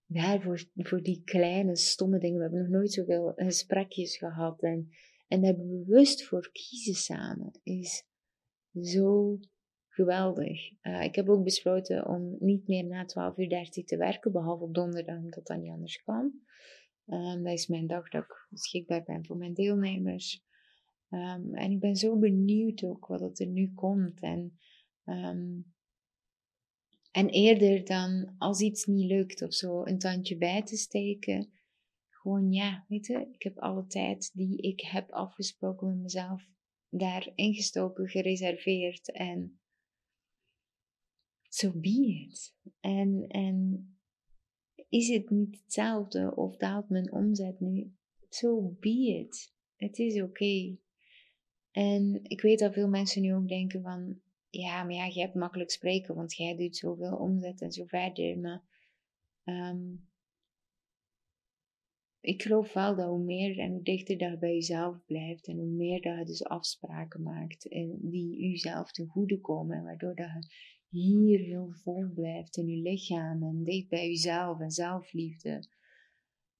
Daarvoor, voor die kleine, stomme dingen. We hebben nog nooit zoveel gesprekjes gehad. En, en daar bewust voor kiezen samen is zo geweldig. Uh, ik heb ook besloten om niet meer na 12 uur 30 te werken, behalve op donderdag, omdat dat niet anders kan. Um, dat is mijn dag dat ik beschikbaar ben voor mijn deelnemers. Um, en ik ben zo benieuwd ook wat er nu komt. En, um, en eerder dan als iets niet lukt of zo, een tandje bij te steken. Gewoon ja, weet je, ik heb alle tijd die ik heb afgesproken met mezelf daar ingestoken, gereserveerd. En so be it. En, en is het niet hetzelfde of daalt mijn omzet nu? So be it. Het is oké. En ik weet dat veel mensen nu ook denken van, ja, maar ja, je hebt makkelijk spreken, want jij doet zoveel omzet en zo verder. Maar um, ik geloof wel dat hoe meer en hoe dichter dat je bij jezelf blijft en hoe meer dat je dus afspraken maakt en die jezelf ten goede komen, waardoor dat je hier heel vol blijft in je lichaam en dicht bij jezelf en zelfliefde,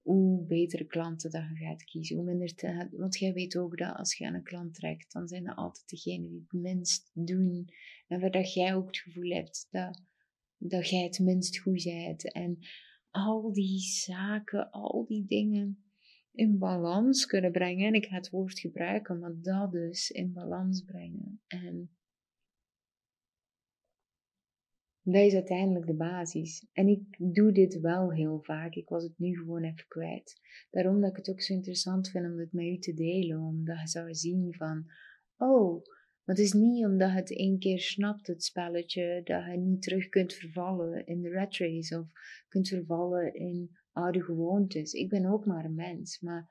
hoe betere klanten dat je gaat kiezen. Hoe minder te, want jij weet ook dat als je aan een klant trekt, dan zijn dat altijd degenen die het minst doen. En waar dat jij ook het gevoel hebt dat, dat jij het minst goed bent. En al die zaken, al die dingen in balans kunnen brengen. En ik ga het woord gebruiken, maar dat dus in balans brengen. En dat is uiteindelijk de basis. En ik doe dit wel heel vaak. Ik was het nu gewoon even kwijt. Daarom dat ik het ook zo interessant vind om dit met u te delen. Omdat je zou zien van, oh, Maar het is niet omdat je het één keer snapt, het spelletje, dat je niet terug kunt vervallen in de rat race of kunt vervallen in oude gewoontes. Ik ben ook maar een mens, maar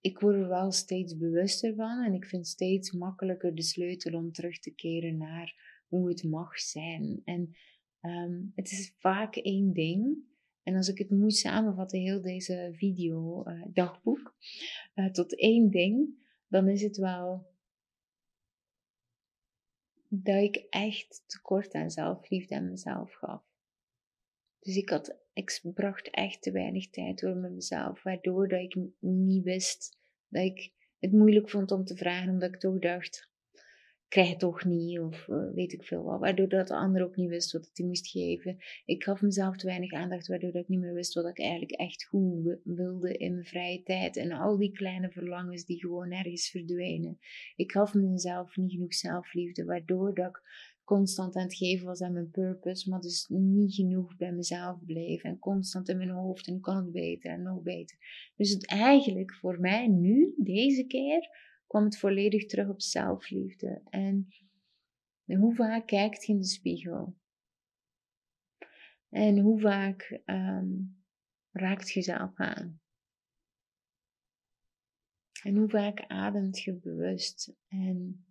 ik word er wel steeds bewuster van en ik vind steeds makkelijker de sleutel om terug te keren naar hoe het mag zijn. En ehm, het is vaak één ding. En als ik het moet samenvatten, heel deze video, uh, dagboek, uh, tot één ding, dan is het wel dat ik echt tekort aan zelfliefde aan mezelf gaf. Dus ik, had, ik bracht echt te weinig tijd door met mezelf, waardoor dat ik niet wist dat ik het moeilijk vond om te vragen, omdat ik toch dacht, krijg het toch niet, of uh, weet ik veel wat. Waardoor dat de ander ook niet wist wat hij moest geven. Ik gaf mezelf te weinig aandacht, waardoor dat ik niet meer wist wat ik eigenlijk echt goed wilde in mijn vrije tijd. En al die kleine verlangens die gewoon ergens verdwijnen. Ik gaf mezelf niet genoeg zelfliefde, waardoor dat ik constant aan het geven was aan mijn purpose, maar dus niet genoeg bij mezelf bleef en constant in mijn hoofd en kan het beter en nog beter. Dus het eigenlijk voor mij nu, deze keer, kwam het volledig terug op zelfliefde. En hoe vaak kijkt je in de spiegel? En hoe vaak um, raakt je jezelf aan? En hoe vaak ademt je bewust? En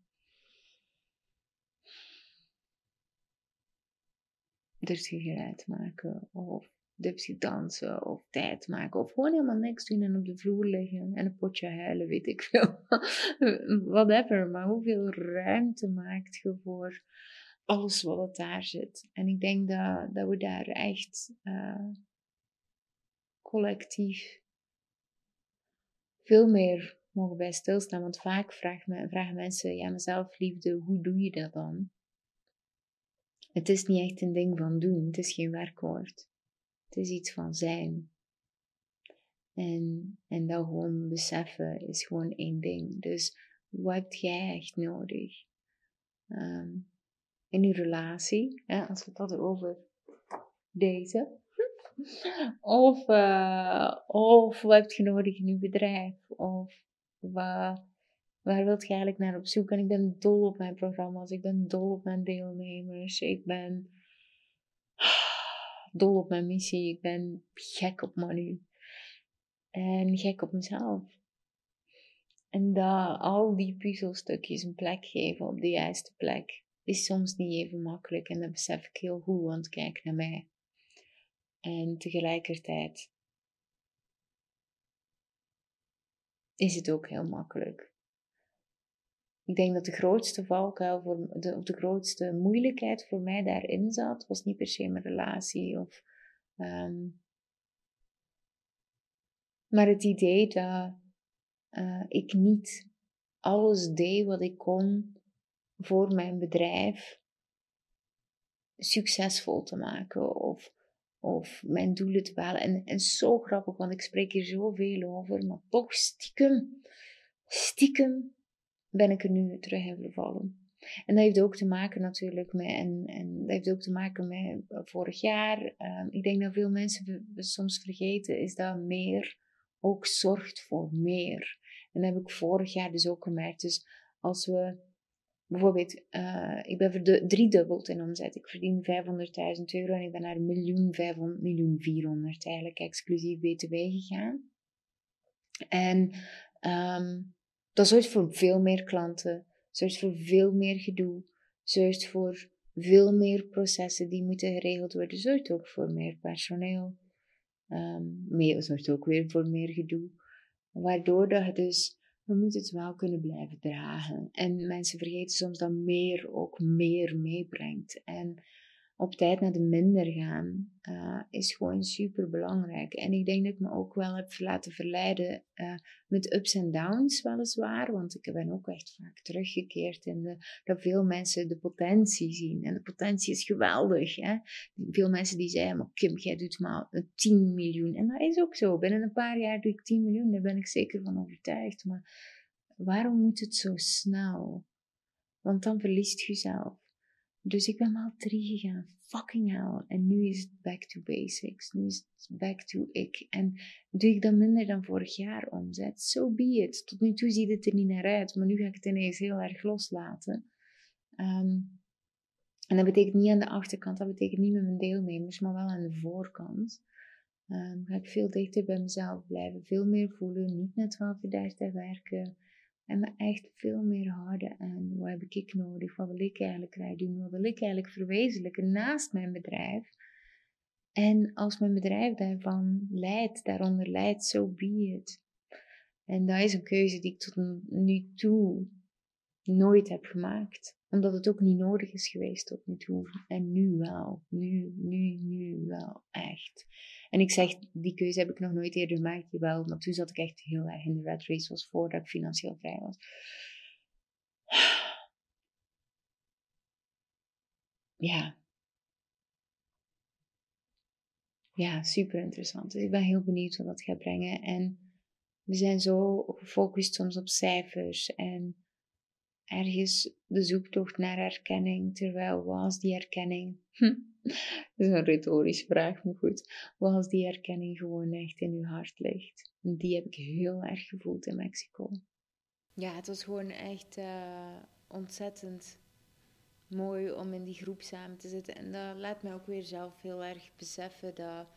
durf je geluid maken? Of dipsy dansen of tijd maken of gewoon helemaal niks doen en op de vloer liggen en een potje huilen, weet ik veel. Whatever, maar hoeveel ruimte maakt je voor alles wat daar zit. En ik denk dat, dat we daar echt uh, collectief veel meer mogen bij stilstaan. Want vaak vragen mensen, ja, mezelf liefde, hoe doe je dat dan? Het is niet echt een ding van doen, het is geen werkwoord. Het is iets van zijn. En, en dat gewoon beseffen is gewoon één ding. Dus wat heb jij echt nodig? Um, in je relatie, als we het hadden over deze. Of, uh, of wat heb je nodig in je bedrijf? Of waar wilt je eigenlijk naar op zoek? En ik ben dol op mijn programma's. Ik ben dol op mijn deelnemers. Ik ben dol op mijn missie. Ik ben gek op Manu. En gek op mezelf. En dat al die puzzelstukjes een plek geven op de juiste plek is soms niet even makkelijk. En dat besef ik heel goed, want kijk naar mij. En tegelijkertijd is het ook heel makkelijk. Ik denk dat de grootste valkuil, voor de, of de grootste moeilijkheid voor mij daarin zat, was niet per se mijn relatie. Of, um, maar het idee dat uh, ik niet alles deed wat ik kon voor mijn bedrijf succesvol te maken of, of mijn doelen te behalen. En, en zo grappig, want ik spreek hier zoveel over, maar toch stiekem, stiekem ben ik er nu terug in. En dat heeft ook te maken natuurlijk met, en, en dat heeft ook te maken met eh, vorig jaar. Uh, ik denk dat veel mensen soms vergeten, is dat meer ook zorgt voor meer. En dat heb ik vorig jaar dus ook gemerkt. Dus als we bijvoorbeeld, uh, ik ben driedubbeld in omzet. Ik verdien 500.000 euro en ik ben naar een miljoen, 500, miljoen 400 eigenlijk, exclusief BTW gegaan. En um, dat zorgt voor veel meer klanten, zorgt voor veel meer gedoe, zorgt voor veel meer processen die moeten geregeld worden, zorgt ook voor meer personeel, um, meer, zorgt ook weer voor meer gedoe. Waardoor dat dus, we moeten het wel kunnen blijven dragen. En mensen vergeten soms dat meer ook meer meebrengt. En op tijd naar de minder gaan uh, is gewoon super belangrijk. En ik denk dat ik me ook wel heb laten verleiden uh, met ups en downs, weliswaar. Want ik ben ook echt vaak teruggekeerd in de, dat veel mensen de potentie zien. En de potentie is geweldig. Hè? Veel mensen die zeggen: maar Kim, jij doet maar 10 miljoen. En dat is ook zo. Binnen een paar jaar doe ik 10 miljoen, daar ben ik zeker van overtuigd. Maar waarom moet het zo snel? Want dan verliest je jezelf. Dus ik ben maal drie gegaan. Fucking hell. En nu is het back to basics. Nu is het back to ik. En doe ik dan minder dan vorig jaar omzet? So be it. Tot nu toe ziet het er niet naar uit. Maar nu ga ik het ineens heel erg loslaten. Ehm, en dat betekent niet aan de achterkant, dat betekent niet met mijn deelnemers, maar wel aan de voorkant. Um, ga ik veel dichter bij mezelf blijven, veel meer voelen, niet net 12 uur daar werken. En me echt veel meer houden aan wat heb ik nodig, wat wil ik eigenlijk doen, wat wil ik eigenlijk verwezenlijken naast mijn bedrijf. En als mijn bedrijf daarvan leidt, daaronder leidt, so be it. En dat is een keuze die ik tot nu toe nooit heb gemaakt. Omdat het ook niet nodig is geweest tot nu toe. En nu wel. Nu, nu, nu wel. Echt. En ik zeg, die keuze heb ik nog nooit eerder gemaakt. Jawel, maar toen zat ik echt heel erg in de red race. was voordat ik financieel vrij was. Ja. Ja, super interessant. Dus ik ben heel benieuwd wat dat gaat brengen. En we zijn zo gefocust soms op cijfers en ergens de zoektocht naar erkenning, terwijl was die erkenning? Dat is een retorische vraag, maar goed. Was die erkenning gewoon echt in uw hart ligt? Die heb ik heel erg gevoeld in Mexico. Ja, het was gewoon echt uh, ontzettend mooi om in die groep samen te zitten. En dat laat mij ook weer zelf heel erg beseffen dat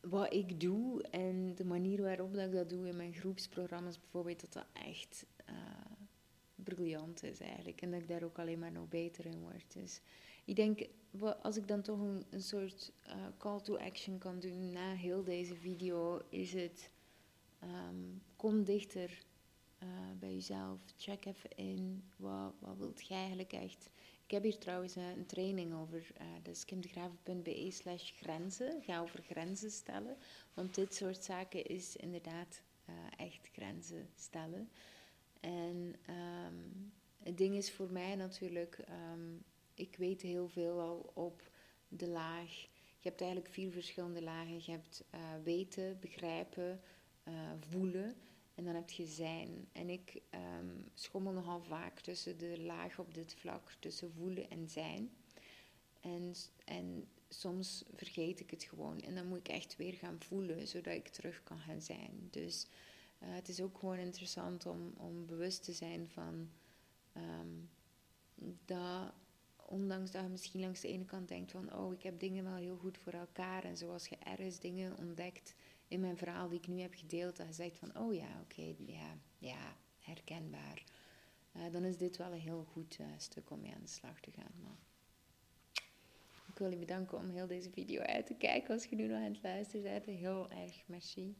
wat ik doe en de manier waarop dat ik dat doe in mijn groepsprogramma's bijvoorbeeld, dat dat echt uh, briljant is eigenlijk. En dat ik daar ook alleen maar nog beter in word. Dus ik denk, als ik dan toch een, soort uh, call to action kan doen na heel deze video, is het um, kom dichter uh, bij jezelf. Check even in, wat, wat wilt jij eigenlijk echt ik heb hier trouwens een training over, is kimdegraven.be slash grenzen. Ga over grenzen stellen. Want dit soort zaken is inderdaad echt grenzen stellen. En um, het ding is voor mij natuurlijk, um, ik weet heel veel al op de laag. Je hebt eigenlijk vier verschillende lagen. Je hebt weten, begrijpen, voelen. En dan heb je zijn. En ik um, schommel nogal vaak tussen de laag op dit vlak, tussen voelen en zijn. En, en soms vergeet ik het gewoon. En dan moet ik echt weer gaan voelen, zodat ik terug kan gaan zijn. Dus uh, het is ook gewoon interessant om, om bewust te zijn van um, dat ondanks dat je misschien langs de ene kant denkt van, oh, ik heb dingen wel heel goed voor elkaar. En zoals je ergens dingen ontdekt in mijn verhaal die ik nu heb gedeeld, dat je zegt van, oh ja, oké, ja, ja, herkenbaar. Uh, dan is dit wel een heel goed uh, stuk om mee aan de slag te gaan. Maar ik wil je bedanken om heel deze video uit te kijken. Als je nu nog aan het luisteren bent, heel erg merci.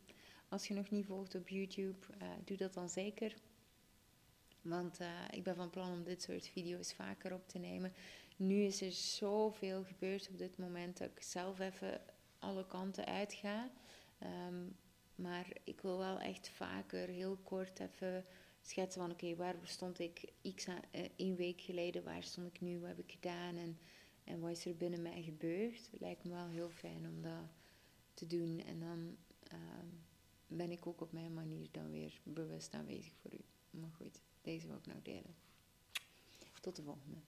Als je nog niet volgt op YouTube, uh, doe dat dan zeker. Want ik ben van plan om dit soort video's vaker op te nemen. Nu is er zoveel gebeurd op dit moment dat ik zelf even alle kanten uit ga. Um, maar ik wil wel echt vaker heel kort even schetsen van oké, waar stond ik x aan, uh, één week geleden, waar stond ik nu, wat heb ik gedaan en, en wat is er binnen mij gebeurd. Lijkt me wel heel fijn om dat te doen en dan um, ben ik ook op mijn manier dan weer bewust aanwezig voor u. Maar goed, deze wil ik nou delen. Tot de volgende.